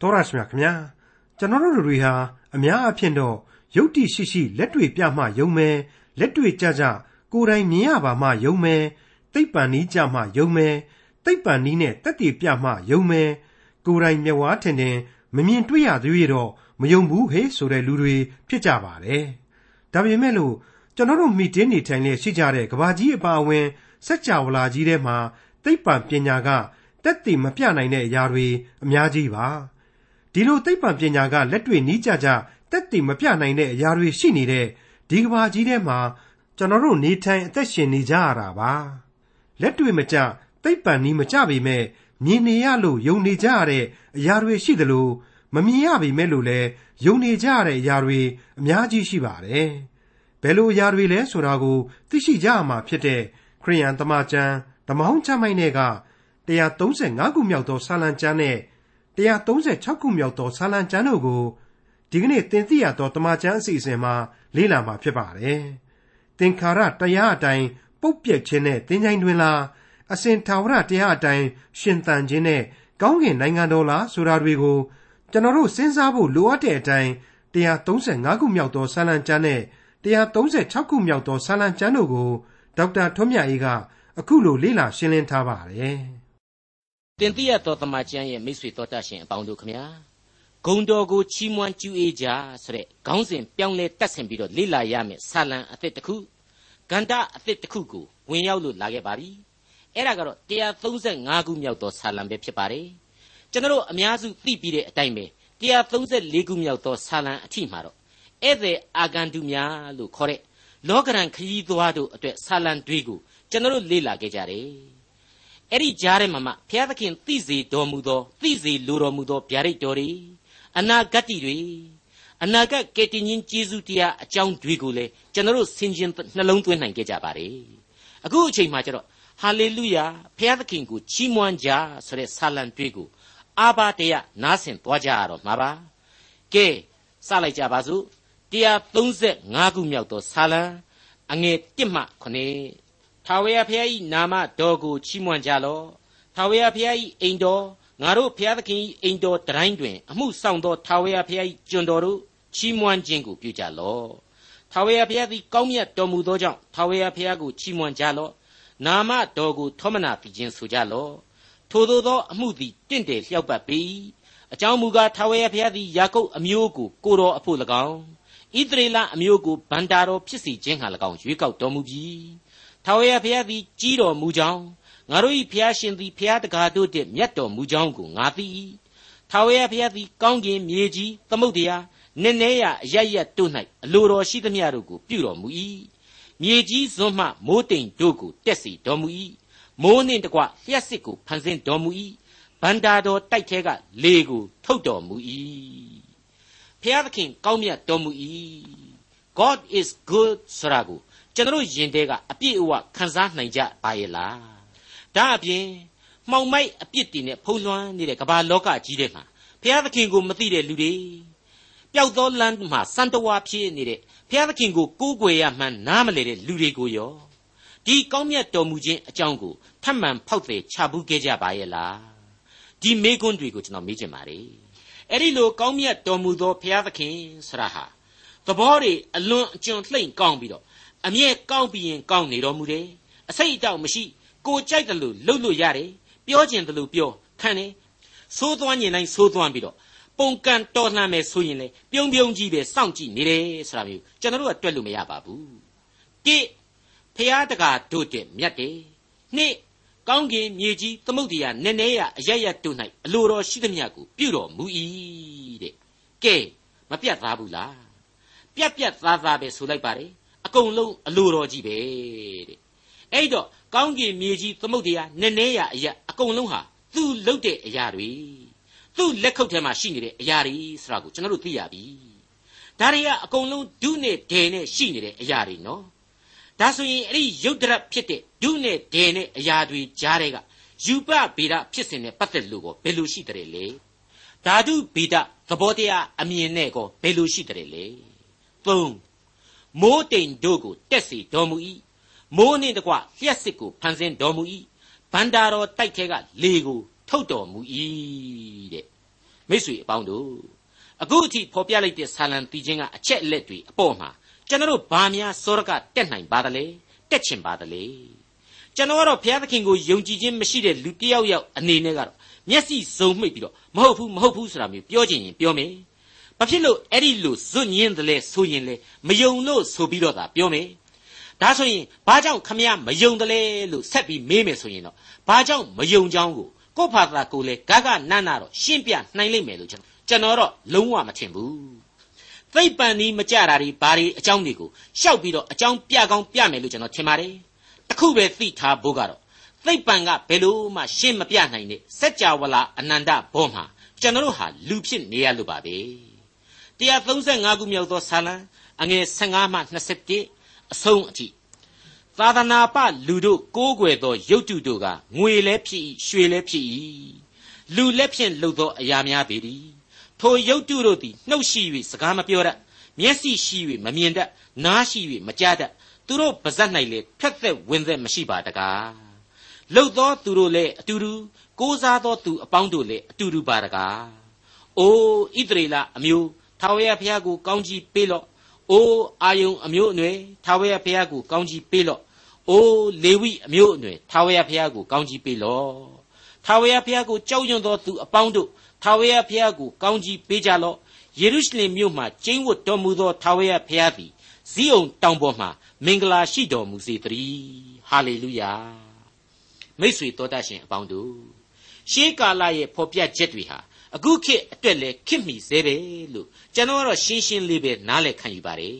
တော်ရရှိမြခင်ဗျာကျွန်တော်တို့တွေဟာအများအဖြစ်တော့ယုတ်တိရှိရှိလက်တွေ့ပြမှယုံမယ်လက်တွေ့ကြကြကိုယ်တိုင်မြင်ရပါမှယုံမယ်သိပ္ပံနည်းကြမှယုံမယ်သိပ္ပံနည်းနဲ့တက်တည်ပြမှယုံမယ်ကိုယ်တိုင်မျက်ဝါးထင်ထင်မမြင်တွေ့ရသေးရတော့မယုံဘူးဟေ့ဆိုတဲ့လူတွေဖြစ်ကြပါတယ်ဒါပေမဲ့လို့ကျွန်တော်တို့မိတင်းနေထိုင်နေရှိကြတဲ့ကဘာကြီးအပါအဝင်စัจ java လာကြီးထဲမှာသိပ္ပံပညာကတက်တည်မပြနိုင်တဲ့အရာတွေအများကြီးပါ ဒီလိုသိပ္ပံပညာကလက်တွေ့နီးကြကြတက်တည်မပြနိုင်တဲ့အရာတွေရှိနေတဲ့ဒီကဘာကြီးထဲမှာကျွန်တော်တို့နေထိုင်အသက်ရှင်နေကြရတာပါလက်တွေ့မကျသိပ္ပံနီးမကျပေမဲ့မြင်နေရလို့ယုံနေကြရတဲ့အရာတွေရှိသလိုမမြင်ရပေမဲ့လို့လည်းယုံနေကြရတဲ့အရာတွေအများကြီးရှိပါတယ်ဘယ်လိုအရာတွေလဲဆိုတာကို သိရှိကြရမှာဖြစ်တဲ့ခရိယန်တမန်ကျမ်းဓမ္မဟောင်းကျမ်းိုင်းတွေက135ခုမြောက်သောစာလံကျမ်းနဲ့ 136ခုမြောက်သောစာလံကျမ်းတို့ကိုဒီကနေ့သင်သိရသောတမန်ကျမ်းအစီအစဉ်မှာလေ့လာမှာဖြစ်ပါတယ်။သင်္ခါရတရားအတိုင်းပုတ်ပြက်ခြင်းနဲ့သင်္ချိုင်းတွင်လားအစဉ်ထာဝရတရားအတိုင်းရှင်သန်ခြင်းနဲ့ကောင်းကင်နိုင်ငံတော်လားဆိုတာတွေကိုကျွန်တော်တို့စဉ်းစားဖို့လိုအပ်တဲ့အတိုင်း135ခုမြောက်သောစာလံကျမ်းနဲ့136ခုမြောက်သောစာလံကျမ်းတို့ကိုဒေါက်တာထွန်းမြတ်အေးကအခုလိုလေ့လာရှင်းလင်းထားပါတယ်။ တင်တိရတော်တမန်ကျမ်းရဲ့မိတ်ဆွေတော်တတ်ရှင်အပေါင်းတို့ခမညာဂုံတော်ကိုချီးမွမ်းကျူးအေးကြဆိုတဲ့ခေါင်းစဉ်ပြောင်းလဲတက်ဆင်ပြီးတော့လေ့လာရမယ်ဆာလံအသစ်တစ်ခုဂန္ဓအသစ်တစ်ခုကိုဝင်ရောက်လို့လာခဲ့ပါပြီ။အဲ့ဒါကတော့135ခုမြောက်သောဆာလံပဲဖြစ်ပါတယ်။ကျွန်တော်အများစုသိပြီးတဲ့အတိုင်းပဲ134ခုမြောက်သောဆာလံအထိမှာတော့ဧည့်သည်အာဂန္တုများလို့ခေါ်တဲ့လောကရန်ခရီးသွားတို့အတွက်ဆာလံတွေကိုကျွန်တော်လေ့လာခဲ့ကြတယ်။ အဲ့ဒီကြားထဲမှာမှဘုရားသခင်သိစေတော်မူသောသိစေလိုတော်မူသောဗျာဒိတ်တော်တွေအနာဂတ်တွေအနာဂတ်ကယ်တင်ရှင်ယေရှုတရားအကြောင်းတွေကိုလည်းကျွန်တော်ဆင်ခြင်နှလုံးသွင်းနိုင်ခဲ့ကြပါတယ်။အခုအချိန်မှာကျတော့ဟာလေလုယာဘုရားသခင်ကိုချီးမွမ်းကြဆိုတဲ့ဆာလံတွေကိုအာဘာတရားနားဆင်သွားကြရတော့မှာပါ။ကဲစလိုက်ကြပါစို့135ခုမြောက်သောဆာလံအငယ်1မှ9 ထာဝရဘုရား၏နာမတော်ကိုချီးမွမ်းကြလော့ထာဝရဘုရား၏အိမ်တော်ငါတို့ဘုရားသခင်၏အိမ်တော်တိုင်းတွင် အမှုဆောင်သောထာဝရဘုရား၏ကျွန်တော်တို့ချီးမွမ်းခြင်းကိုပြုကြလော့ထာဝရဘုရားသည်ကောင်းမြတ်တော်မူသောကြောင့်ထာဝရဘုရားကိုချီးမွမ်းကြလော့နာမတော်ကိုထောမနာပြုခြင်းဆိုကြလော့ထိုသို့သောအမှုသည်တင့်တယ်လျောက်ပတ်ပေ၏အကြောင်းမူကားထာဝရဘုရားသည်ယာကုပ်အမျိုးကိုကိုတော်အဖို့၎င်းဣသရေလအမျိုးကိုဗန္တာတော်ဖြစ်စေခြင်းဟာ၎င်းရွေးကောက်တော်မူပြီး ထာဝရဘုရားသည်ကြီးတော်မူကြောင်းငါတို့၏ဘုရားရှင်သည်ဘုရားတကားတို့တည်းမြတ်တော်မူကြောင်းကိုငါသိ၏ထာဝရဘုရားသည်ကောင်းကင်မြေကြီးသမုတ်တရားနည်းနည်းရအရရတို့၌အလိုတော်ရှိသမျှတို့ကိုပြုတော်မူ၏မြေကြီးစွန်းမှမိုးတိမ်တို့ကိုတက်စီတော်မူ၏မိုးနှင့်တကွလျှက်စစ်ကိုဖန်ဆင်းတော်မူ၏ဗန္တာတော်တိုက်ထဲကလေကိုထုတ်တော်မူ၏ဖျားသခင်ကောင်းမြတ်တော်မူ၏။ God is good ဆိုတာကို ကျွန်တော်ယင်တဲကအပြည့်အဝခံစားနိုင်ကြပါရဲ့လား။ဒါအပြင်မှောင်မိုက်အပြစ်တွေနဲ့ဖုံးလွှမ်းနေတဲ့ကမ္ဘာလောကကြီးထဲမှာဖျားသခင်ကိုမသိတဲ့လူတွေပျောက်သောလမ်းမှာစံတဝါဖြစ်နေတဲ့ဖျားသခင်ကိုကိုးကွယ်ရမှန်းနားမလည်တဲ့လူတွေကိုရောဒီကောင်းမြတ်တော်မူခြင်းအကြောင်းကိုထပ်မံဖောက်သည်ချဘူးခဲ့ကြပါရဲ့လားဒီမေကွန်းတွေကိုကျွန်တော်မေးချင်ပါတယ်အဲ့ဒီလိုကောင်းမြတ်တော်မူသောဘုရားသခင်ဆရာဟာသဘောတွေအလွန်အကျွံလှိမ့်ကောင်းပြီးတော့ အမြဲကောင်းပြီးရင်ကောင်းနေတော်မူတယ်အစိတ်အတောက်မရှိကိုကြိုက်တယ်လို့လှုပ်လို့ရတယ်ပြောကျင်တယ်လို့ပြောခံတယ်သိုးသွမ်းညင်တိုင်းသိုးသွမ်းပြီးတော့ပုံကန်တော်လှန်မယ်ဆိုရင်လေပြုံးပြုံးကြီးပဲစောင့်ကြည့်နေတယ်ဆိုတာမျိုးကျွန်တော်တို့ကတွက်လို့မရပါဘူးတိဖျားတကာတို့တဲ့မြတ်တယ်နှစ်ကောင်းကင်မြေကြီးသမုတ်တရားနည်းနည်းရအရရတို့၌အလိုတော်ရှိသမျှကိုပြုတော်မူ၏တဲ့ကဲမပြတ်သားဘူးလားပြတ်ပြတ်သားသားပဲဆိုလိုက်ပါတယ် အကုန်လုံးအလိုတော်ကြီးပဲတဲ့အဲ့တော့ကောင်းကင်မြေကြီးသမုတ်တရားနည်းနည်းရအရအကုန်လုံးဟာသူ့လုတ်တဲ့အရာတွေသူ့လက်ခုပ်ထဲမှာရှိနေတဲ့အရာတွေဆိုတာကိုကျွန်တော်တို့သိရပြီဒါတွေကအကုန်လုံးဒုနဲ့ဒယ်နဲ့ရှိနေတဲ့အရာတွေနော်ဒါဆိုရင်အဲ့ဒီရုပ်တရက်ဖြစ်တဲ့ဒုနဲ့ဒေနဲ့အရာတွေကြားတဲ့ကယူပဗေဒဖြစ်စဉ်နဲ့ပတ်သက်လို့ကိုဘယ်လိုရှိတယ်လဲဓာတုဗေဒသဘောတရားအမြင်နဲ့ကိုဘယ်လိုရှိတယ်လဲသုံး မိုးတိမ်တို့ကိုတက်စီတော်မူ၏မိုးနှင့်တကွလျှက်စစ်ကိုဖန်ဆင်းတော်မူ၏ဗန္တာတော်တိုက်ထဲကလေကို ထုတ်တော်မူ၏တဲ့မိတ်ဆွေအပေါင်းတို့အခုအထိဖော်ပြလိုက်တဲ့ဆာလံတီးခြင်းကအချက်အလက်တွေအပေါ်မှာကျွန်တော်ဘာများစောရကတက်နိုင်ပါသလဲတက်ချင်ပါသလဲကျွန်တော်ကတော့ဘုရားသခင်ကိုယုံကြည်ခြင်းမရှိတဲ့လူတစ်ယောက်ယောက်အနေနဲ့ကတော့မျက်စိစုံမှိတ်ပြီးတော့မဟုတ်ဘူးမဟုတ်ဘူးဆိုတာမျိုးပြောချင်ရင်ပြောမယ် ဘာဖြစ်လို့အဲ့ဒီလိုဇွတ်ညင်းတယ်လဲဆိုရင်လေမယုံလို့ဆိုပြီးတော့သာပြောမယ်ဒါဆိုရင်ဘာကြောင့်ခမရမယုံတယ်လဲလို့ဆက်ပြီးမေးမယ်ဆိုရင်တော့ဘာကြောင့်မယုံကြောင်းကိုကိုယ့်ဘာသာကိုယ်လေဂဂနန္နာတော့ရှင်းပြနိုင်လိမ့်မယ်လို့ကျွန်တော်ကျွန်တော်တော့လုံးဝမထင်ဘူးသိပ်ပန်နီးမကြတာတွေဘာတွေအကြောင်းတွေကိုရှောက်ပြီးတော့အကြောင်းပြကောင်းပြမယ်လို့ကျွန်တော်ထင်ပါတယ်တခုပဲသိထားဖို့ကတော့သိပ်ပန်ကဘယ်လို့မှရှင်းမပြနိုင်တဲ့စัจ java လာအနန္တဘောမှာကျွန်တော်တို့ဟာလူဖြစ်နေရလို့ပါပဲ 135ခုမြောက်သောဇာလံအငယ်15မှ21အဆုံးအထိသာသနာပလူတို့ကိုးကွယ်သောရုပ်တုတို့ကငွေလည်းဖြစ်၏ရွှေလည်းဖြစ်၏လူလက်ဖြင့်လှုပ်သောအရာများပေသည်ထိုရုပ်တုတို့သည်နှုတ်ရှိ၍စကားမပြောတတ်မျက်စိရှိ၍မမြင်တတ်နားရှိ၍မကြားတတ်သူတို့ပါဇက်၌လေဖြတ်သက်ဝင်သက်မရှိပါတကားလှုပ်သောသူတို့လည်းအတူတူကိုးစားသောသူအပေါင်းတို့လည်းအတူတူပါတကားအိုးဣသရေလအမျိုး ထာဝရဘုရားကိုကောင်းကြီးပေးလော့အိုးအာယုံအမျိုးအနွယ်ထာဝရဘုရားကိုကောင်းကြီးပေးလော့အိုးလေဝိအမျိုးအနွယ်ထာဝရဘုရားကိုကောင်းကြီးပေးလော့ထာဝရဘုရားကိုကြောက်ရွံ့သောသူအပေါင်းတို့ထာဝရဘုရားကိုကောင်းကြီးပေးကြလော့ယေရုရှလင်မြို့မှကျင်းဝတ်တော်မူသောထာဝရဘုရားသည်ဇီးအောင်တောင်ပေါ်မှမင်္ဂလာရှိတော်မူစေတည်းဟာလေလုယာမိတ်ဆွေတော်တတ်ရှင်အပေါင်းတို့ရှေးကာလရဲ့ဖော်ပြချက်တွေဟာ အခုခေတ်အတွက်လည်းခေတ်မီသေးပဲလို့ကျွန်တော်ကတော့ရှင်းရှင်းလေးပဲနားလည်ခံယူပါတယ်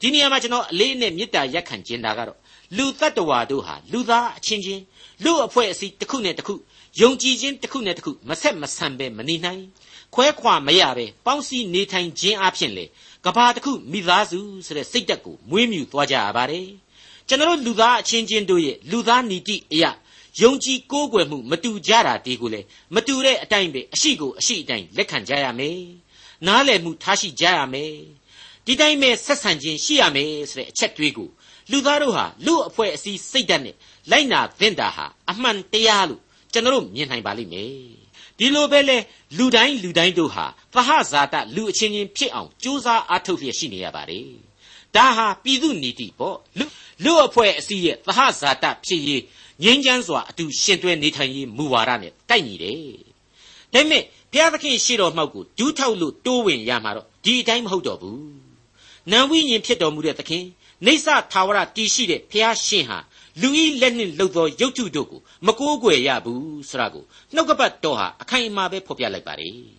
ဒီနေရာမှာကျွန်တော်အလေးနဲ့မေတ္တာရက်ခံခြင်းတာကတော့လူတ attva တို့ဟာလူသားအချင်းချင်းလူအဖွဲ့အစည်းတစ်ခုနဲ့တစ်ခုယုံကြည်ခြင်းတစ်ခုနဲ့တစ်ခုမဆက်မဆံပဲမနေနိုင်ခွဲခွာမရပဲပေါင်းစည်းနေထိုင်ခြင်းအပြင်လေကဘာတစ်ခုမိသားစုဆိုတဲ့စိတ်တက်ကိုမွေးမြူသွားကြရပါတယ်ကျွန်တော်လူသားအချင်းချင်းတို့ရဲ့လူသားနီတိအရာ ယုံကြည်ကိုးကွယ်မှုမတူကြတာဒီကိုလေမတူတဲ့အတိုင်းပဲအရှိကိုအရှိအတိုင်းလက်ခံကြရမယ်နားလည်မှုထားရှိကြရမယ်ဒီတိုင်းပဲဆက်ဆံခြင်းရှိရမယ်ဆိုတဲ့အချက်တွေးကိုလူသားတို့ဟာလူအဖွဲ့အစည်းစိတ်ဓာတ်နဲ့လိုက်နာသင့်တာဟာအမှန်တရားလို့ကျွန်တော်တို့မြင်နိုင်ပါလိမ့်မယ်ဒီလိုပဲလေလူတိုင်းလူတိုင်းတို့ဟာသဟဇာတလူအချင်းချင်းဖြစ်အောင်ကြိုးစားအားထုတ်လျက်ရှိနေရပါတယ် ဒါဟာပြည်သူနီတိပေါ့လူလူအဖွဲ့အစည်းရဲ့သဟဇာတဖြစ်ရေးငြိမ်းချမ်းစွာအတူရှင်တွဲနေထိုင်ရေးမူဝါဒနဲ့တိုက်ညီတယ်။ဒါပေမဲ့ဘုရားသခင်ရှေ့တော်မှောက်ကိုဒူးထောက်လို့တိုးဝင်ရမှာတော့ဒီအတိုင်းမဟုတ်တော့ဘူး။နံဝိညာဉ်ဖြစ်တော်မူတဲ့သခင်နေဆထာဝရတည်ရှိတဲ့ဘုရားရှင်ဟာလူဤလက်နှင့်လှုပ်သောရုပ်ထုတို့ကိုမကိုးကွယ်ရဘူးဆိုတာကိုနှုတ်ကပတ်တော်ဟာအခိုင်အမာပဲဖော်ပြလိုက်ပါလေ။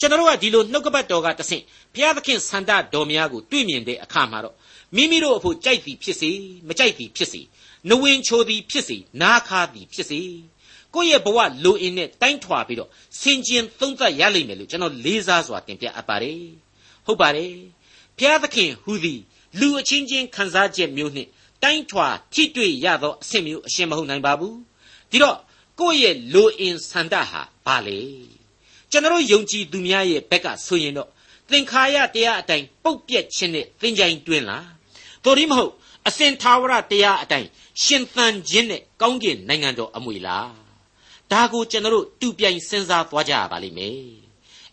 ကျွန်တော်တို့ကဒီလိုနှုတ်ကပတ်တော်ကတဆင့်ဘုရားသခင်ဆန္ဒတော်များကိုတွေ့မြင်တဲ့အခါမှာတော့မိမိတို့အဖို့ကြိုက်သည်ဖြစ်စေမကြိုက်သည်ဖြစ်စေနဝင်ချိုသည်ဖြစ်စေနာခါသည်ဖြစ်စေကိုယ့်ရဲ့ဘဝလိုအင်းနဲ့တိုင်းထွာပြီးတော့ဆင်ခြင်သုံးသပ်ရလိမ့်မယ်လို့ကျွန်တော်လေးစားစွာတင်ပြအပ်ပါတယ်ဟုတ်ပါတယ်ဘုရားသခင်ဟူသည်လူအချင်းချင်းခံစားချက်မျိုးနှင့်တိုင်းထွာထိတွေ့ရသောအဆင့်မျိုးအရှင်းမဟုတ်နိုင်ပါဘူးဒီတော့ကိုယ့်ရဲ့လိုအင်ဆန္ဒဟာဘာလဲ ကျွန်တော်ယုံကြည်သူများရဲ့ဘက်ကဆိုရင်တော့သင်္ခါရတရားအတိုင်းပုတ်ပြက်ခြင်းနဲ့သင်္ကြန်တွင်လားတော်ဒီမဟုတ်အစင်သာဝရတရားအတိုင်းရှင်သန်ခြင်းနဲ့ကောင်းကင်နိုင်ငံတော်အမွေလားဒါကိုကျွန်တော်တို့တူပြိုင်စဉ်းစားသွားကြရပါလိမ့်မယ်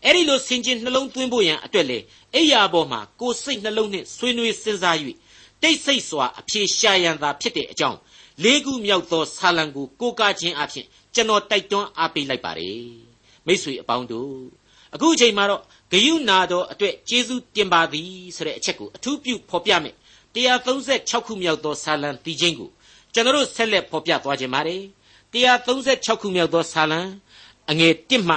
အဲ့ဒီလိုဆင်ခြင်နှလုံးသွင်းဖို့ရန်အတွက်လေအိယာပေါ်မှာကိုယ်စိတ်နှလုံးနဲ့ဆွေးနွေးစဉ်းစား၍တိတ်ဆိတ်စွာအပြေရှာရန်သာဖြစ်တဲ့အကြောင်းလေးခုမြောက်သောဆာလံကိုကိုးကားခြင်းအဖြစ်ကျွန်တော်တိုက်တွန်းအားပေးလိုက်ပါတယ် မိษွေအပေါင်းတို့အခုအချိန်မှာတော့ဂယုနာတော်အတွက်ကျေးဇူးတင်ပါသည်ဆိုတဲ့အချက်ကိုအထူးပြုဖော်ပြမယ်136ခုမြောက်သောဆာလံတီးခြင်းကိုကျွန်တော်ဆက်လက်ဖော်ပြသွားခြင်းပါတယ်136ခုမြောက်သောဆာလံအငယ်1မှ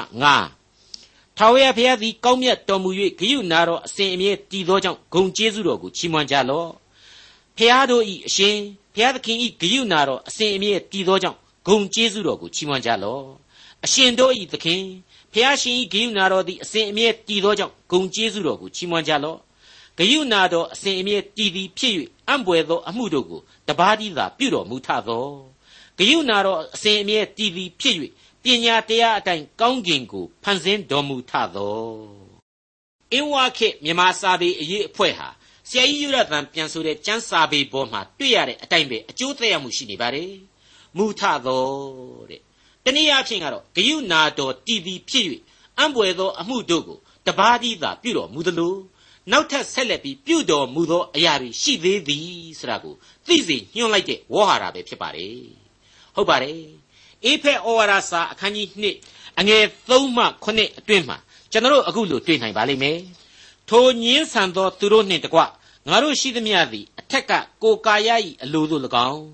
9ထာဝရဘုရားသည်ကောင်းမြတ်တော်မူ၍ဂယုနာတော်အစဉ်အမြဲတည်သောကြောင့်ဂုံကျေးဇူးတော်ကိုချီးမွမ်းကြလော့ဖျားတို့ဤအရှင်ဘုရားသခင်ဤဂယုနာတော်အစဉ်အမြဲတည်သောကြောင့်ဂုံကျေးဇူးတော်ကိုချီးမွမ်းကြလော့ အရှင်တို့ဤသခင်ဖျားရှင်ဤဂယုနာတော်သည်အစဉ်အမြဲတည်သောကြောင့်ဂုံကျေးဇူးတော်ကိုချီးမွမ်းကြလော့ဂယုနာတော်အစဉ်အမြဲတည်သည်ဖြစ်၍အံ့ဘွယ်သောအမှုတို့ကိုတပါးတည်းသာပြုတော်မူထသောဂယုနာတော်အစဉ်အမြဲတည်သည်ဖြစ်၍ပညာတရားအတိုင်းကောင်းကင်ကိုဖန်ဆင်းတော်မူထသောအင်းဝါခေမြန်မာစာပေအရေးအဖွဲ့ဟာဆရာကြီးယူရသံပြန်ဆိုတဲ့ကျမ်းစာပေပေါ်မှာတွေ့ရတဲ့အတိုင်းပဲအကျိုးသက်ရောက်မှုရှိနေပါတယ်မူထသောတဲ့ တနည်းအားဖြင့်ကတော့ဂယုနာတော်တည်သည်ဖြစ်၍အံ့ဘွယ်သောအမှုတို့ကိုတပါးတည်းသာပြုတော်မူသလိုနောက်ထပ်ဆက်လက်ပြီးပြုတော်မူသောအရာတွေရှိသေးသည်ဆိုတာကိုသိစေညွှန်လိုက်တဲ့ဝေါ်ဟာရပဲဖြစ်ပါတယ်ဟုတ်ပါတယ်အေဖက်ဩဝါဒစာအခန်းကြီး2အငယ်3မှ9အတွင်းမှာကျွန်တော်အခုလိုတွေ့နိုင်ပါလိမ့်မယ်ထိုညင်းဆန်သောသူတို့နှင့်တကွငါတို့ရှိသမျှသည်အထက်ကကိုကာယ၏အလိုသို့၎င်း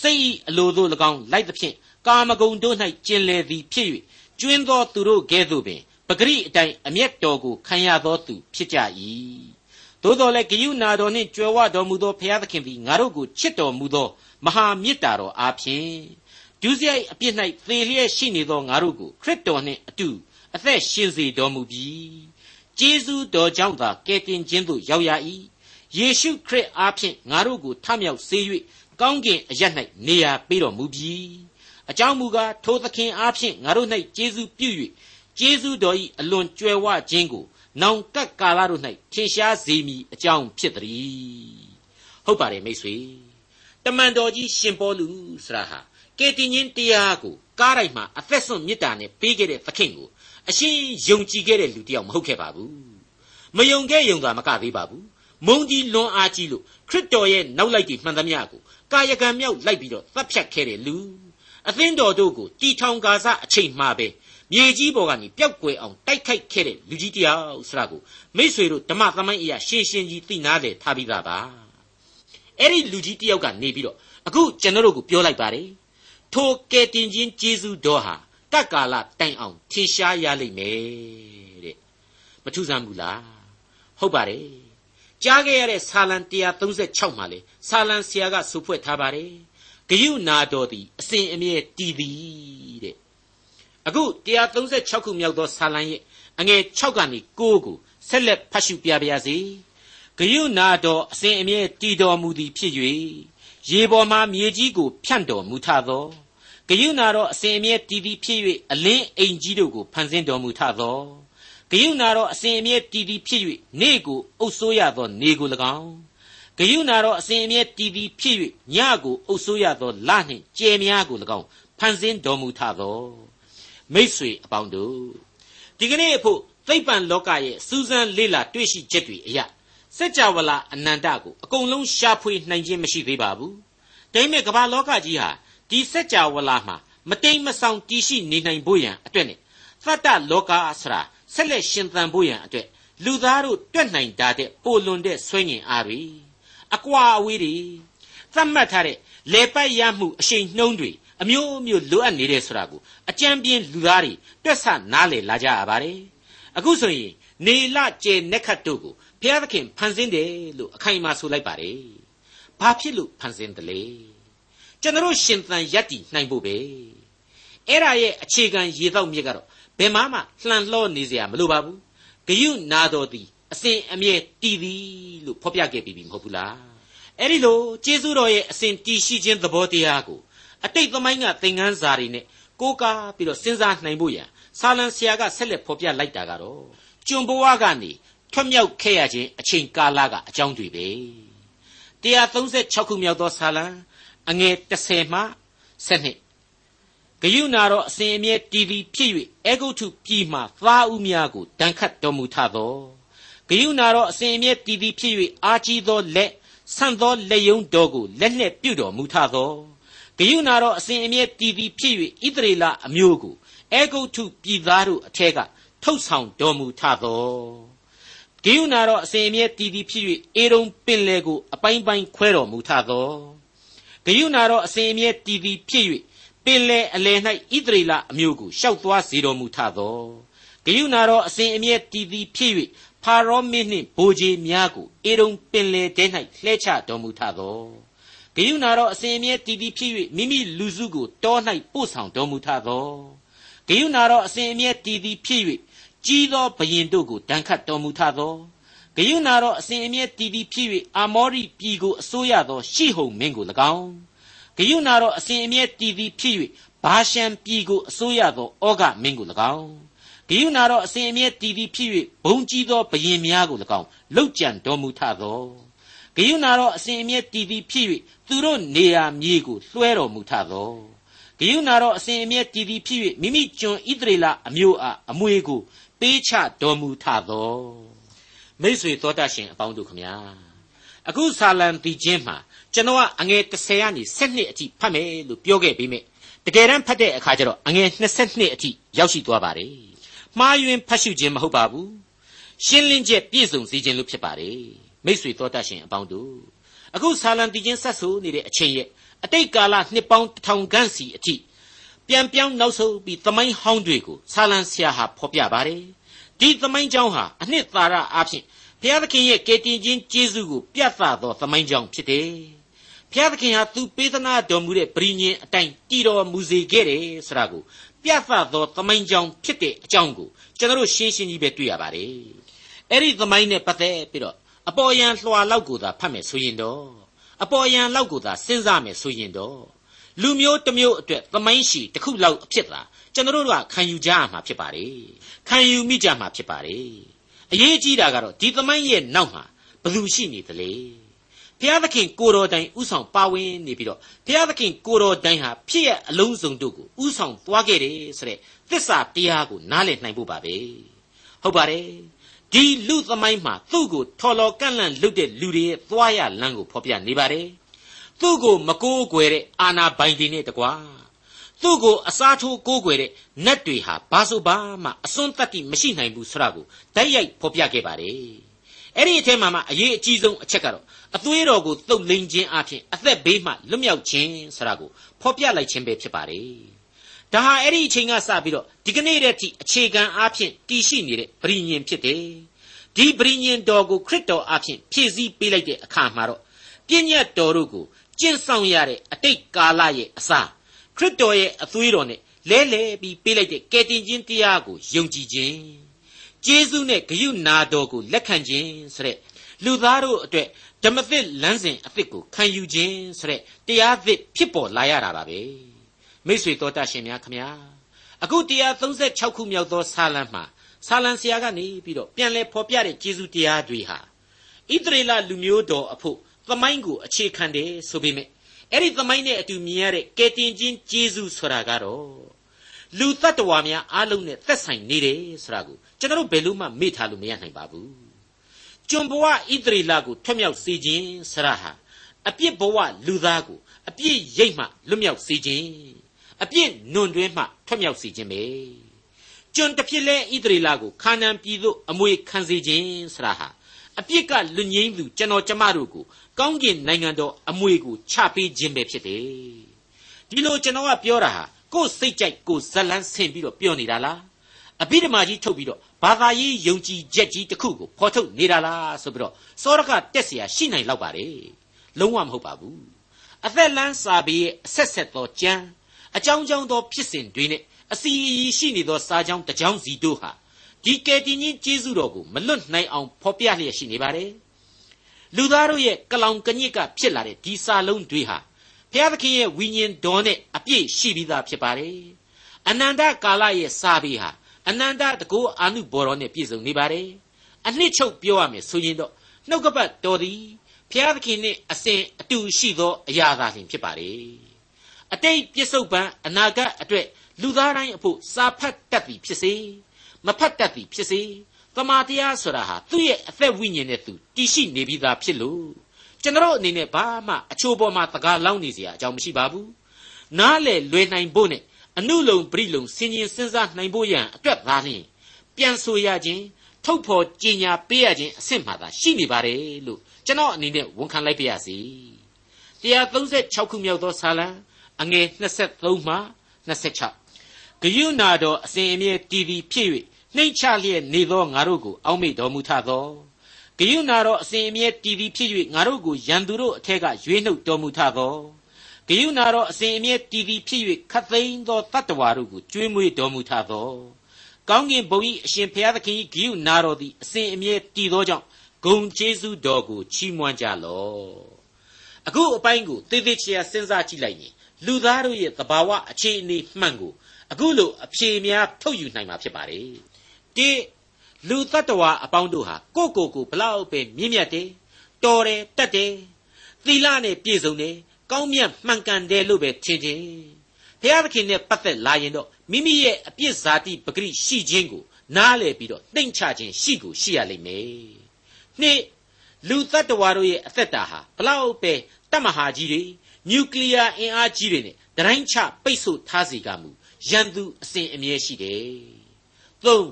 စိတ်၏အလိုသို့၎င်းလိုက်သဖြင့် ကာမဂုဏ်တို့၌ကျင်လည်သည်ဖြစ်၍ကျွင်းသောသူတို့ကဲ့သို့ပင်ပဂရိအတိုင်းအမျက်တော်ကိုခံရသောသူဖြစ်ကြ၏သို့တော်လည်းဂယုနာတော်နှင့်ကြွယ်ဝတော်မူသောဘုရားသခင်သည်ငါတို့ကိုချစ်တော်မူသောမဟာမေတ္တာတော်အားဖြင့်ဒုစရိုက်အပြစ်၌သေလျက်ရှိနေသောငါတို့ကိုခရစ်တော်နှင့်အတူအသက်ရှင်စေတော်မူပြီးကျေးဇူးတော်ကြောင့်သာကယ်တင်ခြင်းသို့ရောက်ရ၏ယေရှုခရစ်အားဖြင့်ငါတို့ကိုထမြောက်စေ၍ကောင်းကင်အရ၌နေရာပေးတော်မူပြီး အကြောင်းမူကားထိုသခင်အားဖြင့်ငါတို့၌ကျေးဇူးပြု၍ကျေးဇူးတော်၏အလွန်ကြွယ်ဝခြင်းကိုနောင်ကပ်ကာလတို့၌ထင်ရှားစေမည်အကြောင်းဖြစ်သည်ဟုတ်ပါတယ်မိတ်ဆွေတမန်တော်ကြီးရှင်ပေါလုဆိုတာဟာကေတင်ချင်းတရားကိုကားတိုင်းမှာအသက်ဆုံးမေတ္တာနဲ့ပေးခဲ့တဲ့သခင်ကိုအရှင်ယုံကြည်ခဲ့တဲ့လူတစ်ယောက်မဟုတ်ခဲ့ပါဘူးမယုံခဲ့ယုံတာမကသေးပါဘူးမုံကြီးလွန်အားကြီးလို့ခရစ်တော်ရဲ့နောက်လိုက်တွေမှန်သမျှကိုကာယကံမြောက်လိုက်ပြီးတော့သတ်ဖြတ်ခဲ့တဲ့လူ အသင်းတော်တို့ကိုတီထောင်ကာစအချိန်မှပဲမြေကြီးပေါ်ကနေပျောက်ကွယ်အောင်တိုက်ခိုက်ခဲ့တဲ့လူကြီးတယောက်ဆိုတာကိုမိษွေတို့ဓမ္မသမိုင်းအရာရှင်းရှင်းကြီးသိနာတယ်ထားပြီးသားပါအဲ့ဒီလူကြီးတယောက်ကနေပြီးတော့အခုကျွန်တော်တို့ကိုပြောလိုက်ပါတယ်ထိုကယ်တင်ခြင်းကျေးဇူးတော်ဟာတက္ကာလတိုင်အောင်ထင်ရှားရလိမ့်မယ်တဲ့မထူးဆန်းဘူးလားဟုတ်ပါတယ်ကြားခဲ့ရတဲ့ဆာလံ136မှာလေဆာလံဆရာကဆိုဖွဲ့ထားပါတယ် ဂယုနာတော်သည်အစဉ်အမြဲတည်သည်တဲ့အခု136ခုမြောက်သောဆာလံရဲ့အငယ်6ကနေ9ကိုဆက်လက်ဖတ်ရှုပြပါရစေဂယုနာတော်အစဉ်အမြဲတည်တော်မူသည်ဖြစ်၍ရေပေါ်မှမြေကြီးကိုဖြန့်တော်မူထသောဂယုနာတော်အစဉ်အမြဲတည်သည်ဖြစ်၍အလင်းအိမ်ကြီးတို့ကိုဖန်ဆင်းတော်မူထသောဂယုနာတော်အစဉ်အမြဲတည်သည်ဖြစ်၍နေကိုအုပ်ဆိုးရသောနေကို၎င်း ဂယုဏတော်အစဉ်အမြဲတည်တည်ဖြစ်၍ညကိုအုပ်ဆိုးရသောလနှင့်ကြဲများကို၎င်းဖန်ဆင်းတော်မူထသောမိတ်ဆွေအပေါင်းတို့ဒီကနေ့အဖို့သိပ္ပံလောကရဲ့စူးစမ်းလေ့လာတွေ့ရှိချက်တွေအရစัจ java လအနန္တကိုအကုန်လုံးရှာဖွေနိုင်ခြင်းမရှိသေးပါဘူး။ဒါပေမဲ့ကမ္ဘာလောကကြီးဟာဒီစัจ java လမှာမတိမ်မဆောင်တည်ရှိနေနိုင်ဖို့ရန်အတွက်နဲ့သတ္တလောကအစရာဆက်လက်ရှင်သန်ဖို့ရန်အတွက်လူသားတို့တွက်နိုင်တာတဲ့ပိုလွန်တဲ့ဆွေးငင်အားတွေ အကွာအဝေးတွေသတ်မှတ်ထားတဲ့လေပတ်ရမှုအရှိန်နှုံးတွေအမျိုးမျိုးလိုအပ်နေတယ်ဆိုတာကိုအကြံပြင်းလူသားတွေတွက်ဆနားလည်လာကြရပါတယ်အခုဆိုရင်နေလကျေနက်ခတ်တို့ကိုဘုရားသခင်ဖန်ဆင်းတယ်လို့အခိုင်အမာဆိုလိုက်ပါတယ်ဘာဖြစ်လို့ဖန်ဆင်းတယ်လဲကျွန်တော်ရှင်သန်ယက်တည်နိုင်ဖို့ပဲအဲ့ဒါရဲ့အခြေခံရေတော့မြစ်ကတော့ဘယ်မှမှလှန်လှော့နေစရာမလိုပါဘူးဂယုနာတော်သည် အစဉ်အမြဲတည်သည်လို့ဖော်ပြခဲ့ပြီးပြီမဟုတ်ဘူးလားအဲ့ဒီလိုကျေးဇူးတော်ရဲ့အစဉ်တည်ရှိခြင်းသဘောတရားကိုအတိတ်သမိုင်းကသင်ခန်းစာတွေနဲ့ကိုးကားပြီးတော့စဉ်းစားနိုင်ဖို့ရန်ဆာလံဆရာကဆက်လက်ဖော်ပြလိုက်တာကတော့ကျွန်ဘဝကနေထွတ်မြောက်ခဲ့ရခြင်းအချိန်ကာလကအကြောင်းတွေပဲ136ခုမြောက်သောဆာလံအငယ်30မှ7ဂယုနာတော်အစဉ်အမြဲတည်တည်ဖြစ်၍အေဂုတ်ထုပြည်မှသားဦးများကိုတန်ခတ်တော်မူထသော ဂယုနာတော်အစဉ်အမြဲတည်တည်ဖြစ်၍အာကြီးသောလက်ဆန့်သောလက်ယုံတော်ကိုလက်နှင့်ပြုတော်မူထသောဂယုနာတော်အစဉ်အမြဲတည်တည်ဖြစ်၍ဣသရေလအမျိုးကိုအေဂုတ်ထုပြည်သားတို့အထက်ကထုတ်ဆောင်တော်မူထသောဂိယုနာတော်အစဉ်အမြဲတည်တည်ဖြစ်၍အေရုံပင်လေကိုအပိုင်းပိုင်းခွဲတော်မူထသောဂိယုနာတော်အစဉ်အမြဲတည်တည်ဖြစ်၍ပင်လေအလယ်၌ဣသရေလအမျိုးကိုရှောက်သွားစေတော်မူထသောဂိယုနာတော်အစဉ်အမြဲတည်တည်ဖြစ်၍ ဖာရောမင်းနှင့်ဗိုလ်ခြေများကိုအေရုံပင်လေတဲ၌လှဲချတော်မူထသောဂိယုနာတော်အစဉ်အမြဲတည်တည်ဖြစ်၍မိမိလူစုကိုတော၌ပို့ဆောင်တော်မူထသောဂိယုနာတော်အစဉ်အမြဲတည်တည်ဖြစ်၍ကြီးသောဘရင်တို့ကိုဒဏ်ခတ်တော်မူထသောဂယုဏတော်အစဉ်အမြဲတည်တည်ဖြစ်၍အာမောရိပြည်ကိုအစိုးရသောရှေဟုန်မင်းကို၎င်းဂယုဏတော်အစဉ်အမြဲတည်တည်ဖြစ်၍ဘာရှံပြည်ကိုအစိုးရသောဩဃမင်းကို၎င်း ဂယုဏတော်အစဉ်အမြဲတည်တည်ဖြစ်၍ဘုံကြီးသောဘရင်များကို၎င်းလှုပ်ကြံတော်မူထသောဂယုဏတော်အစဉ်အမြဲတည်တည်ဖြစ်၍သူတို့နေရာမြေကိုလွှဲတော်မူထသောဂဂယုနာတော်အစဉ်အမြဲတည်တည်ဖြစ်၍မိမိကျွန်ဣသရေလအမျိုးအားအမွေကိုပေးချတော်မူထသောမိတ်ဆွေတော်တတ်ရှင်အပေါင်းတို့ခမညာအခုဆာလံတီချင်းမှာကျွန်တော်ကအငယ်30ကနေ7အထိဖတ်မယ်လို့ပြောခဲ့ပြီးမြဲတကယ်တမ်းဖတ်တဲ့အခါကျတော့အငယ်22အထိရောက်ရှိသွားပါတယ် မှားယွင်းဖတ်ရှုခြင်းမဟုတ်ပါဘူးရှင်းလင်းချက်ပြည့်စုံစေခြင်းလို့ဖြစ်ပါတယ်မိတ်ဆွေတော်တတ်ရှင်အပေါင်းတို့အခုဆာလံတီချင်းဆက်ဆိုနေတဲ့အချိန်ရဲ့အတိတ်ကာလနှစ်ပေါင်းထောင်ခန့်စီအထိပြန်ပြောင်းနောက်ဆုတ်ပြီးသမိုင်းဟောင်းတွေကိုဆာလံဆရာဟာဖော်ပြပါတယ်ဒီသမိုင်းကြောင်းဟာအနှစ်သာရအဖြစ်ဘုရားသခင်ရဲ့ကယ်တင်ခြင်းကျေးဇူးကိုပြသသောသမိုင်းကြောင်းဖြစ်တယ်ဘုရားသခင်ဟာသူပေးသနာတော်မူတဲ့ပရိညင်အတိုင်းတည်တော်မူစေခဲ့တယ်ဆိုတာကို ပြသသောသမိုင်းကြောင်းဖြစ်တဲ့အကြောင်းကိုကျွန်တော်ရှင်းရှင်းကြီးပဲတွေ့ရပါတယ်အဲ့ဒီသမိုင်းနဲ့ပတ်သက်ပြီးတော့အပေါ်ယံလွှာလောက်ကိုသာဖတ်မယ်ဆိုရင်တော့အပေါ်ယံလောက်ကိုသာစဉ်းစားမယ်ဆိုရင်တော့လူမျိုးတစ်မျိုးအတွက်သမိုင်းရှိတစ်ခုလောက်အဖြစ်သာကျွန်တော်တို့ကခံယူကြရမှာဖြစ်ပါတယ်ခံယူမိကြမှာဖြစ်ပါတယ်အရေးကြီးတာကတော့ဒီသမိုင်းရဲ့နောက်မှာဘယ်သူရှိနေသလဲ ဘုရားသခင်ကိုတော်တိုင်ဥဆောင်ပါဝင်နေပြီးတော့ဘုရားသခင်ကိုတော်တိုင်ဟာဖြစ်ရအလုံးစုံတို့ကိုဥဆောင်သွားခဲ့တယ်ဆိုတဲ့သစ္စာတရားကိုနားလည်နိုင်ဖို့ပါပဲဟုတ်ပါတယ်ဒီလူသမိုင်းမှာသူ့ကိုထော်လော်ကန့်လန့်လွတ်တဲ့လူတွေရဲ့သွားရလမ်းကိုဖော်ပြနေပါတယ်သူ့ကိုမကိုးကွယ်တဲ့အာနာပိုင်တွေနဲ့တကွာသူ့ကိုအစားထိုးကိုးကွယ်တဲ့နတ်တွေဟာဘာဆိုဘာမှအစွန်းတတ္တိမရှိနိုင်ဘူးဆိုတာကိုတိုက်ရိုက်ဖော်ပြခဲ့ပါတယ် အဲ့ဒီအထက်မှာမှအရေးအကြီးဆုံးအချက်ကတော့အသွေးတော်ကိုတုတ်လိန်ခြင်းအပြင်အသက်ဘေးမှလွတ်မြောက်ခြင်းဆိုတာကိုဖော်ပြလိုက်ခြင်းပဲဖြစ်ပါတယ်ဒါဟာအဲ့ဒီအချိန်ကစပြီးတော့ဒီကနေ့တည်းထိအခြေခံအားဖြင့်တည်ရှိနေတဲ့ဗြိညင်ဖြစ်တယ်ဒီဗြိညင်တော်ကိုခရစ်တော်အားဖြင့်ဖြည့်ဆည်းပေးလိုက်တဲ့အခါမှာတော့ပြည့်ညတ်တော်တို့ကိုကျင့်ဆောင်ရတဲ့အတိတ်ကာလရဲ့အစားခရစ်တော်ရဲ့အသွေးတော်နဲ့လဲလဲပြီးပေးလိုက်တဲ့ကယ်တင်ခြင်းတရားကိုယုံကြည်ခြင်း ကျေးဇူးနဲ့ဂရုနာတော်ကိုလက်ခံခြင်းဆိုတဲ့လူသားတို့အတွက်ဓမ္မသစ်လမ်းစဉ်အသစ်ကိုခံယူခြင်းဆိုတဲ့တရားသစ်ဖြစ်ပေါ်လာရတာပါပဲမိษွေတော်တတ်ရှင်များခမညာအခု136ခုမြောက်သောစာလံမှာစာလံဆရာကနေပြီးတော့ပြန်လဲဖော်ပြတဲ့ကျေးဇူးတရားတွေဟာဣသရေလလူမျိုးတော်အဖို့သမိုင်းကိုအခြေခံတယ်ဆိုပေမဲ့အဲ့ဒီသမိုင်းနဲ့အတူမြင်ရတဲ့ကယ်တင်ခြင်းကျေးဇူးဆိုတာကတော့ လူတ attva များအားလုံးနဲ့သက်ဆိုင်နေတယ်ဆိုတာကိုကျွန်တော်ဘယ်လို့မှမေ့ထားလို့မရနိုင်ပါဘူးကျွန်ဘဝဣသရေလကိုထွတ်မြောက်စေခြင်းဆရာဟာအပြစ်ဘဝလူသားကိုအပြစ်ရိတ်မှလွတ်မြောက်စေခြင်းအပြစ်နွန်တွင်းမှထွက်မြောက်စေခြင်းပဲကျွန်တစ်ဖြစ်လဲဣသရေလကိုခါနန်ပြည်သို့အမွေခံစေခြင်းဆရာဟာအပြစ်ကလွတ်ငြိမ်းသူကျွန်တော်ကျမတို့ကိုကောင်းကင်နိုင်ငံတော်အမွေကိုချပေးခြင်းပဲဖြစ်တယ်ဒီလိုကျွန်တော်ကပြောတာဟာ ကိုယ်စိတ်ကြိုက်ကိုယ်ဇလန်းဆင်ပြီးတော့ပြောနေတာလားအဘိဓမ္မာကြီးထုတ်ပြီးတော့ဘာသာရေးယုံကြည်ချက်ကြီးတစ်ခုကိုဖော်ထုတ်နေတာလားဆိုပြီးတော့စောရကတက်เสียရှိနိုင်လောက်ပါတယ်လုံးဝမဟုတ်ပါဘူးအသက်လန်းစာပေရဲ့အဆက်ဆက်သောကြံအကြောင်းကြောင်းသောဖြစ်စဉ်တွေနဲ့အစီအီရှိနေသောစာကြောင်းတစ်ကြောင်းစီတို့ဟာဒီကယ်တင်ရှင်ကျေးဇူးတော်ကိုမလွတ်နိုင်အောင်ဖော်ပြလျက်ရှိနေပါတယ်လူသားတို့ရဲ့ကလောင်ကညစ်ကဖြစ်လာတဲ့ဒီစာလုံးတွေဟာ ဘုရားသခင်ရဲ့ဝိညာဉ်တော်နဲ့အပြည့်ရှိပြီးသားဖြစ်ပါတယ်အနန္တကာလရဲ့စာပေဟာအနန္တတကူအာနုဘော်တော်နဲ့ပြည့်စုံနေပါတယ်အနှစ်ချုပ်ပြောရမယ်ဆိုရင်တော့နှုတ်ကပတ်တော်သည်ဘုရားသခင်နဲ့အစဉ်အတူရှိသောအရာသာလျှင်ဖြစ်ပါတယ်အတိတ်ပြစ္ဆုတ်ပံအနာဂတ်အတွက်လူသားတိုင်းအဖို့စာဖတ်တတ်သည်ဖြစ်စေမဖတ်တတ်သည်ဖြစ်စေတမာတရားဆိုတာဟာသူ့ရဲ့အသက်ဝိညာဉ်နဲ့သူတည်ရှိနေပြီးသားဖြစ်လို့ ကျွန်တော်အနေနဲ့ဘာမှအချိုးပေါ်မှာတကားလောင်းနေစရာအကြောင်းမရှိပါဘူးနားလေလွယ်နိုင်ဖို့နဲ့အနုလုံပရိလုံစင်ရင်စဉ်းစားနိုင်ဖို့ရန်အတွက်သာလျှင်ပြန်ဆိုရခြင်းထုတ်ဖော်ကြေညာပေးရခြင်းအဆင့်မှသာရှိနေပါတယ်လို့ကျွန်တော်အနေနဲ့ဝန်ခံလိုက်ပါရစေ136ခုမြောက်သောစာလံအငယ်23မှ26ဂယုနာတော်အစဉ်အမြဲတည်တည်ဖြစ်၍နှိမ့်ချလျက်နေသောငါတို့ကိုအောက်မေ့တော်မူထသော ဂယုနာတော်အစဉ်အမြဲတည်တည်ဖြစ်၍ငါတို့ကိုရန်သူတို့အထက်ကရွေးနှုတ်တော်မူထသောဂယုနာတော်အစဉ်အမြဲတည်တည်ဖြစ်၍ခတ်သိမ်းသောတတ္တဝါတို့ကိုကျွေးမွေးတော်မူထသောကောင်းကင်ဘုံ၏အရှင်ဘုရားသခင်၏ဂယုနာတော်သည်အစဉ်အမြဲတည်သောကြောင့်ဂုံကျေးဇူးတော်ကိုချီးမွမ်းကြလော့အခုအပိုင်းကိုသေသေးချာစဉ်းစားကြည့်လိုက်ရင်လူသားတို့ရဲ့သဘာဝအခြေအနေမှန်ကိုအခုလိုအဖြေများထုတ်ယူနိုင်မှာဖြစ်ပါတယ်တိ လူတ attva အပေါင်းတို့ဟာကိုယ့်ကိုယ်ကိုဘလောက်ပဲမြင့်မြတ်တယ်တော်တယ်တက်တယ်သီလနဲ့ပြည့်စုံတယ်ကောင်းမြတ်မှန်ကန်တယ်လို့ပဲထင်တယ်ဘုရားသခင်နဲ့ပတ်သက်လာရင်တော့မိမိရဲ့အပြစ်ဇာတိပဂရိရှိခြင်းကိုနားလည်ပြီးတော့တိမ်ချခြင်းရှိကိုရှိရလိမ့်မယ်။နှစ်လူတ attva တို့ရဲ့အသက်တာဟာဘလောက်ပဲတတ်မဟာကြီးတွေနျူကလ িয়ার အင်အားကြီးတွေနဲ့တရိုင်းချပိတ်ဆို့ထားစီကမူရန်သူအစဉ်အမြဲရှိတယ်။သုံး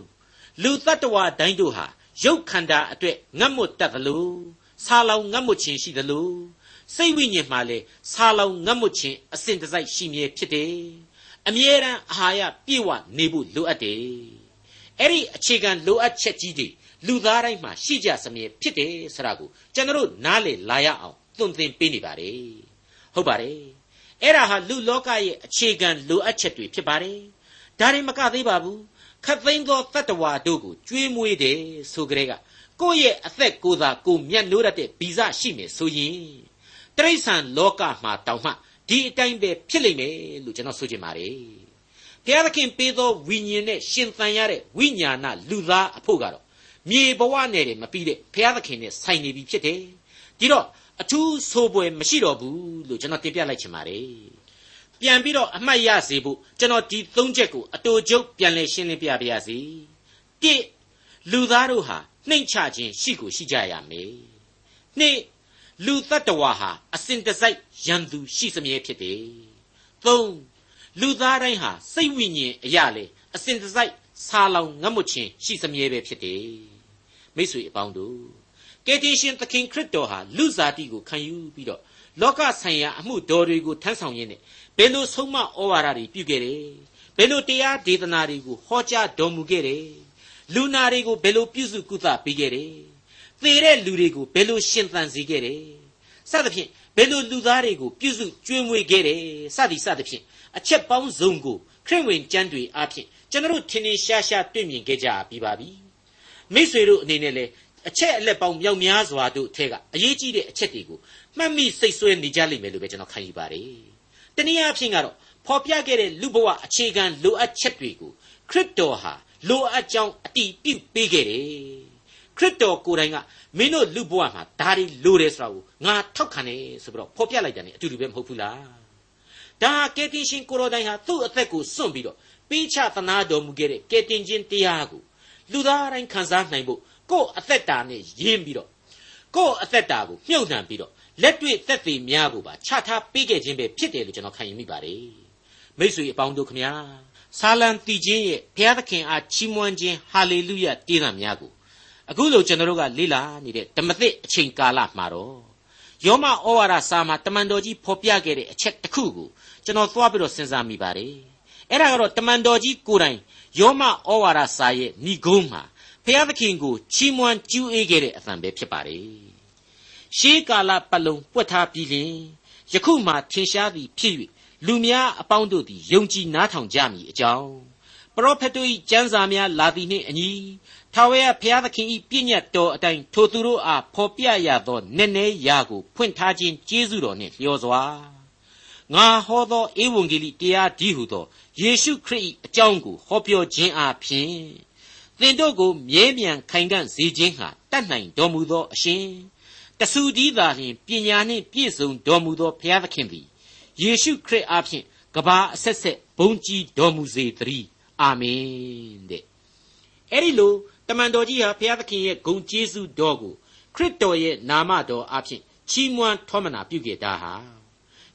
လူတ attva တိုင်းတို့ဟာရုပ်ခန္ဓာအတွက်ငတ်မွတ်တတ်သလိုဆာလောင်ငတ်မွတ်ခြင်းရှိသလိုစိတ်ဝိညာဉ်မှာလည်းဆာလောင်ငတ်မွတ်ခြင်းအစဉ်တစိုက်ရှိမြဲဖြစ်တယ်။အမြဲတမ်းအာဟာရပြည့်ဝနေဖို့လိုအပ်တယ်။အဲ့ဒီအခြေခံလိုအပ်ချက်ကြီးတွေလူသားတိုင်းမှာရှိကြစမြဲဖြစ်တယ်ဆိုတာကိုကျွန်တော်နားလေလာရအောင်သွန်သင်ပေးနေပါတယ်။ဟုတ်ပါတယ်။အဲ့ဒါဟာလူလောကရဲ့အခြေခံလိုအပ်ချက်တွေဖြစ်ပါတယ်။ဒါရင်မကသေးပါဘူး။ ခတ်သိမ်းသောတတ္တဝါတို့ကိုကျွေးမွေးတယ်ဆိုကြတဲ့ကကိုယ့်ရဲ့အသက်ကိုယ်သာကိုမျက်နှိုးရတဲ့ဗီဇရှိမယ်ဆိုရင်တရိษံလောကမှာတောင်မှဒီအတိုင်းပဲဖြစ်လိမ့်မယ်လို့ကျွန်တော်ဆိုချင်ပါတယ်ဘုရားသခင်ပေးသောဝိညာဉ်နဲ့ရှင်သန်ရတဲ့ဝိညာဏလူသားအဖို့ကတော့မြေဘဝနဲ့တည်းမပြီးတဲ့ဘုရားသခင်နဲ့ဆိုင်နေပြီဖြစ်တယ်ဒီတော့အထူးဆိုးပွဲမရှိတော့ဘူးလို့ကျွန်တော်တင်ပြလိုက်ချင်ပါတယ် ပြန်ပြီးတော့အမှတ်ရစေဖို့ကျွန်တော်ဒီသုံးချက်ကိုအတူကျုပ်ပြန်လည်ရှင်းလင်းပြပါရစေတိလူသားတို့ဟာနှိမ့်ချခြင်းရှိကိုရှိကြရမယ်နှစ်လူတ attva ဟာအစဉ်တစိုက်ရန်သူရှိစမြဲဖြစ်တယ်။၃လူသားတိုင်းဟာစိတ်ဝိညာဉ်အရာလေအစဉ်တစိုက်ဆာလောင်ငတ်မွခြင်းရှိစမြဲပဲဖြစ်တယ်။မိတ်ဆွေအပေါင်းတို့ကယ်တင်ရှင်သခင်ခရစ်တော်ဟာလူစားတိကိုခံယူပြီးတော့ လောကဆိုင်ရာအမှုတော်တွေကိုထမ်းဆောင်ရင်းနဲ့ဘယ်လိုဆုံးမဩဝါဒတွေပြုခဲ့တယ်။ဘယ်လိုတရားဒေသနာတွေကိုဟောကြားတော်မူခဲ့တယ်။လူနာတွေကိုဘယ်လိုပြုစုကုသပေးခဲ့တယ်သေတဲ့လူတွေကိုဘယ်လိုရှင်သန်စေခဲ့တယ်စသဖြင့်ဘယ်လိုလူသားတွေကိုပြုစုကျွေးမွေးခဲ့တယ်စသည်စသဖြင့်အချက်ပေါင်းစုံကိုခရစ်ဝင်ကျမ်းတွေအားဖြင့်ကျွန်တော်တို့ထင်ထင်ရှားရှားတွေ့မြင်ခဲ့ကြပြီးပါပြီမိษွေတို့အနေနဲ့လည်းအချက်အလက်ပေါင်းမြောက်များစွာတို့အထက်ကအရေးကြီးတဲ့အချက်တွေကို မှတ်မိစိတ်ဆွဲနေကြလိမ့်မယ်လို့ပဲကျွန်တော်ခံယူပါတယ်တနည်းအားဖြင့်ကတော့ဖော်ပြခဲ့တဲ့လူဘဝအခြေခံလိုအပ်ချက်တွေကိုခရစ်တော်ဟာလိုအပ်ကြောင်းအတိပြုပေးခဲ့တယ်ခရစ်တော်ကိုယ်တိုင်ကမင်းတို့လူဘဝမှာဒါတွေလိုတယ်ဆိုတာကိုငါထောက်ခံတယ်ဆိုပြီးတော့ဖော်ပြလိုက်တယ် ਨੇ အတူတူပဲမဟုတ်ဘူးလားဒါကယ်တင်ရှင်ကိုရောတိုင်ဟာသူ့အသက်ကိုစွန့်ပြီးတော့ပေးချသနာတော်မူခဲ့တဲ့ကယ်တင်ခြင်းတရားကိုလူသားတိုင်းခံစားနိုင်ဖို့ကိုယ့်အသက်တာနဲ့ယဉ်ပြီးတော့ကိုယ့်အသက်တာကိုမြုပ်နှံပြီးတော့ လက်တွေ့သက်သေများကိုပါချထားပေးခဲ့ခြင်းပဲဖြစ်တယ်လို့ကျွန်တော်ခံယူမိပါတယ်မိတ်ဆွေအပေါင်းတို့ခမညာဆာလံတီချင်းရဲ့ဘုရားသခင်အားချီးမွမ်းခြင်းဟာလေလုယတေးသံများကိုအခုလိုကျွန်တော်တို့ကလေ့လာနေတဲ့ဓမ္မသစ်အချိန်ကာလမှာတော့ယောမဩဝါဒစာမှာတမန်တော်ကြီးဖော်ပြခဲ့တဲ့အချက်တစ်ခုကိုကျွန်တော်သွားပြီးတော့စဉ်းစားမိပါတယ်အဲ့ဒါကတော့တမန်တော်ကြီးကိုယ်တိုင်ယောမဩဝါဒစာရဲ့ဏိဂုံးမှာဘုရားသခင်ကိုချီးမွမ်းကျူးအေးခဲ့တဲ့အသံပဲဖြစ်ပါတယ် ရှေးကာလပတ်လုံးပွက်ထားပြီးလင်ယခုမှထင်ရှားသည်ဖြစ်၍လူများအပေါင်းတို့သည်ယုံကြည်နားထောင်ကြမည်အကြောင်းပရောဖက်တို့၏ကျမ်းစာများလာသည်နှင့်အညီထာဝရဘုရားသခင်၏ပြည့်ညတ်တော်အတိုင်းထိုသူတို့အားဖော်ပြရသောနည်းနည်းရာကိုဖွင့်ထားခြင်းကျေးဇူးတော်နှင့်လျော်စွာငါဟောသောဧဝံဂေလိတရားဒီဟုသောယေရှုခရစ်၏အကြောင်းကိုဟောပြောခြင်းအပြင်သင်တို့ကိုမြဲမြံခိုင်ခံ့စေခြင်းဟာတတ်နိုင်တော်မူသောအရှင် တဆူတည်းသာလျှင်ပညာနှင့်ပြည့်စုံတော်မူသောဘုရားသခင်သည်ယေရှုခရစ်အားဖြင့်ကဘာအဆက်ဆက်ဘုံကြီးတော်မူစေတည်းအာမင်တဲ့အဲ့ဒီလိုတမန်တော်ကြီးဟာဘုရားသခင်ရဲ့ဂုဏ်ကျေးဇူးတော်ကိုခရစ်တော်ရဲ့နာမတော်အဖြစ်ချီးမွမ်းထောမနာပြုခဲ့တာဟာ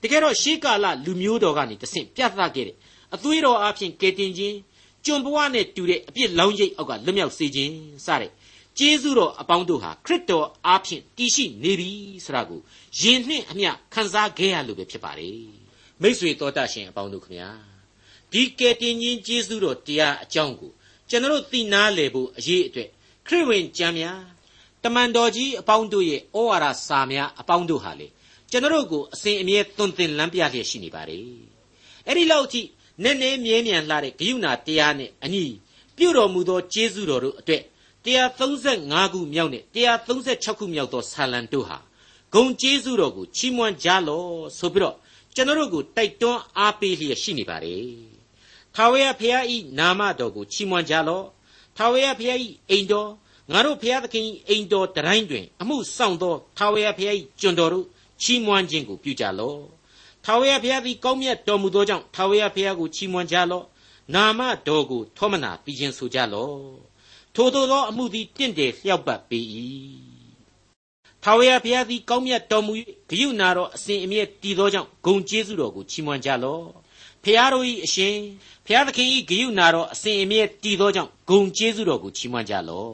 တကယ်တော့ရှေးကာလလူမျိုးတော်ကနေတဆင့်ပြသခဲ့တဲ့အသွေးတော်အဖြစ်ကယ်တင်ခြင်းကျွန်ဘဝနဲ့တူတဲ့အပြစ်လောင်းရိပ်အောက်ကလွတ်မြောက်စေခြင်းစတဲ့ ကျေးဇူးတော်အပေါင်းတို့ဟာခရစ်တော်အားဖြင့်တည်ရှိနေပြီဆိုတာကိုယင်နှင့်အမျှခံစားခဲ့ရလို့ပဲဖြစ်ပါတယ်မိษွေတော်တတ်ရှင်အပေါင်းတို့ခမညာဒီကယ်တင်ခြင်းကျေးဇူးတော်တရားအကြောင်းကိုကျွန်တော်သိနာလေဖို့အရေးအတွက်ခရစ်ဝင်ကျမ်းများတမန်တော်ကြီးအပေါင်းတို့ရဲ့ဩဝါဒစာများအပေါင်းတို့ဟာလေကျွန်တော်ကိုအစဉ်အမြဲသွန်သင်လမ်းပြလျက်ရှိနေပါတယ်အဲ့ဒီလောက်ထိနည်းနည်းမြဲမြံလာတဲ့ဂိယုဏတရားနဲ့အညီပြုတော်မူသောကျေးဇူးတော်တို့အတွက် 135ခုမြောက်နဲ့136ခုမြောက်သောဆာလံတို့ဟာဂုံကျေးဇူးတော်ကိုချီးမွမ်းကြလော့ဆိုပြီးတော့ကျွန်တော်တို့ကိုတိုက်တွန်းအားပေးလျက်ရှိနေပါတယ်ထာဝရဘုရားဤနာမတော်ကိုချီးမွမ်းကြလော့ထာဝရဘုရားဤအိမ်တော်ငါတို့ဘုရားသခင်ဤအိမ်တော်တိုင်းတွင် အမှုဆောင်သောထာဝရဘုရားဤကျွန်တော်တို့ချီးမွမ်းခြင်းကိုပြုကြလော့ထာဝရဘုရားသည်ကောင်းမြတ်တော်မူသောကြောင့်ထာဝရဘုရားကိုချီးမွမ်းကြလော့နာမတော်ကိုထောမနာပြီးခြင်းဆိုကြလော့ ထိုသို့သောအမှုသည်တင့်တယ်လျှောက်ပတ်ပေ၏ထာဝရဘုရားသည်ကောင်းမြတ်တော်မူ၍ဂယုဏတော်အစဉ်အမြဲတည်သောကြောင့်ဂုံကျေးဇူးတော်ကိုချီးမွမ်းကြလော့ဖျားတို့၏အရှင်ဖျားသခင်၏ဂယုဏတော်အစဉ်အမြဲတည်သောကြောင့်ဂုံကျေးဇူးတော်ကိုချီးမွမ်းကြလော့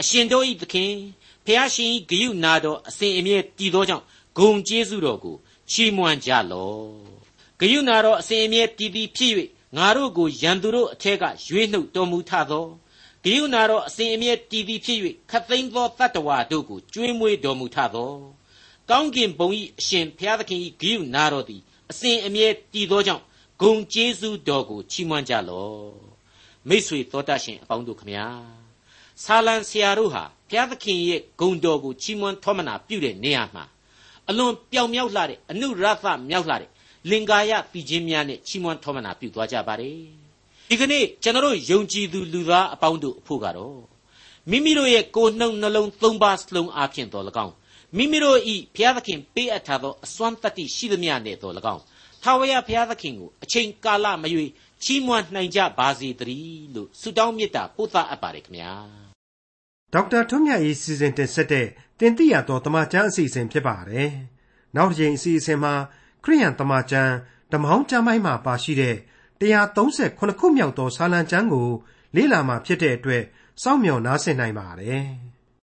အရှင်တို့၏သခင်ဖျားရှင်၏ဂယုဏတော်အစဉ်အမြဲတည်သောကြောင့်ဂုံကျေးဇူးတော်ကိုချီးမွမ်းကြလော့ဂယုဏတော်အစဉ်အမြဲတည်တည်ဖြစ်၍ငါတို့ကိုယံသူတို့အထက်ကရွေးနှုတ်တော်မူထသော ဂိယုနာတော်အစဉ်အမြဲတည်တည်ဖြစ်၍ခတ်သိမ်းသောတတ္တဝါတို့ကိုကျွေးမွေးတော်မူထသောကောင်းကင်ဘုံ၏အရှင်ဘုရားသခင်၏ဂိယုနာတော်သည်အစဉ်အမြဲတည်သောကြောင့်ဂုံကျေးဇူးတော်ကိုချီးမွမ်းကြလော့မိษွေတော်တတ်ရှင်အပေါင်းတို့ခမညာဆာလံဆရာတို့ဟာဘုရားသခင်ရဲ့ဂုံတော်ကိုချီးမွမ်းထောမနာပြုတဲ့နေရာမှာအလွန်ပြောင်မြောက်လှတဲ့အနုရသမြောက်လှတဲ့လင်္ကာယပြည်ချင်းများနဲ့ချီးမွမ်းထောမနာပြုသွားကြပါတယ် ဒီကနေ့ကျွန်တော်ယုံကြည်သူလူသားအပေါင်းတို့အဖို့ကတော့မိမိတို့ရဲ့ကိုယ်နှုတ်နှလုံးသုံးပါးစလုံးအားဖြင့်တော်၎င်းမိမိတို့ဤဘုရားသခင်ပေးအပ်ထားသောအစွမ်းတတ္တိရှိသမျှနဲ့တော်၎င်းထာဝရဘုရားသခင်ကိုအချိန်ကာလမရွေချီးမွမ်းနိုင်ကြပါစေတည်းလို့ဆုတောင်းမေတ္တာပို့သအပ်ပါတယ်ခင်ဗျာဒေါက်တာထွန်းမြတ်၏စီစဉ်တင်ဆက်တဲ့တင်ပြတော်တမချန်းအစီအစဉ်ဖြစ်ပါတယ်နောက်တစ်ချိန်အစီအစဉ်မှာခရိယန်တမန်ကျမ်းဓမ္မောင်းကျမ်းပိုင်းမှာပါရှိတဲ့ 138ခုမြောက်သောစာလံကျမ်းကို လေ့လာမှာဖြစ်တဲ့အတွက် စောင့်မျှော်နားဆင်နိုင်ပါတယ်။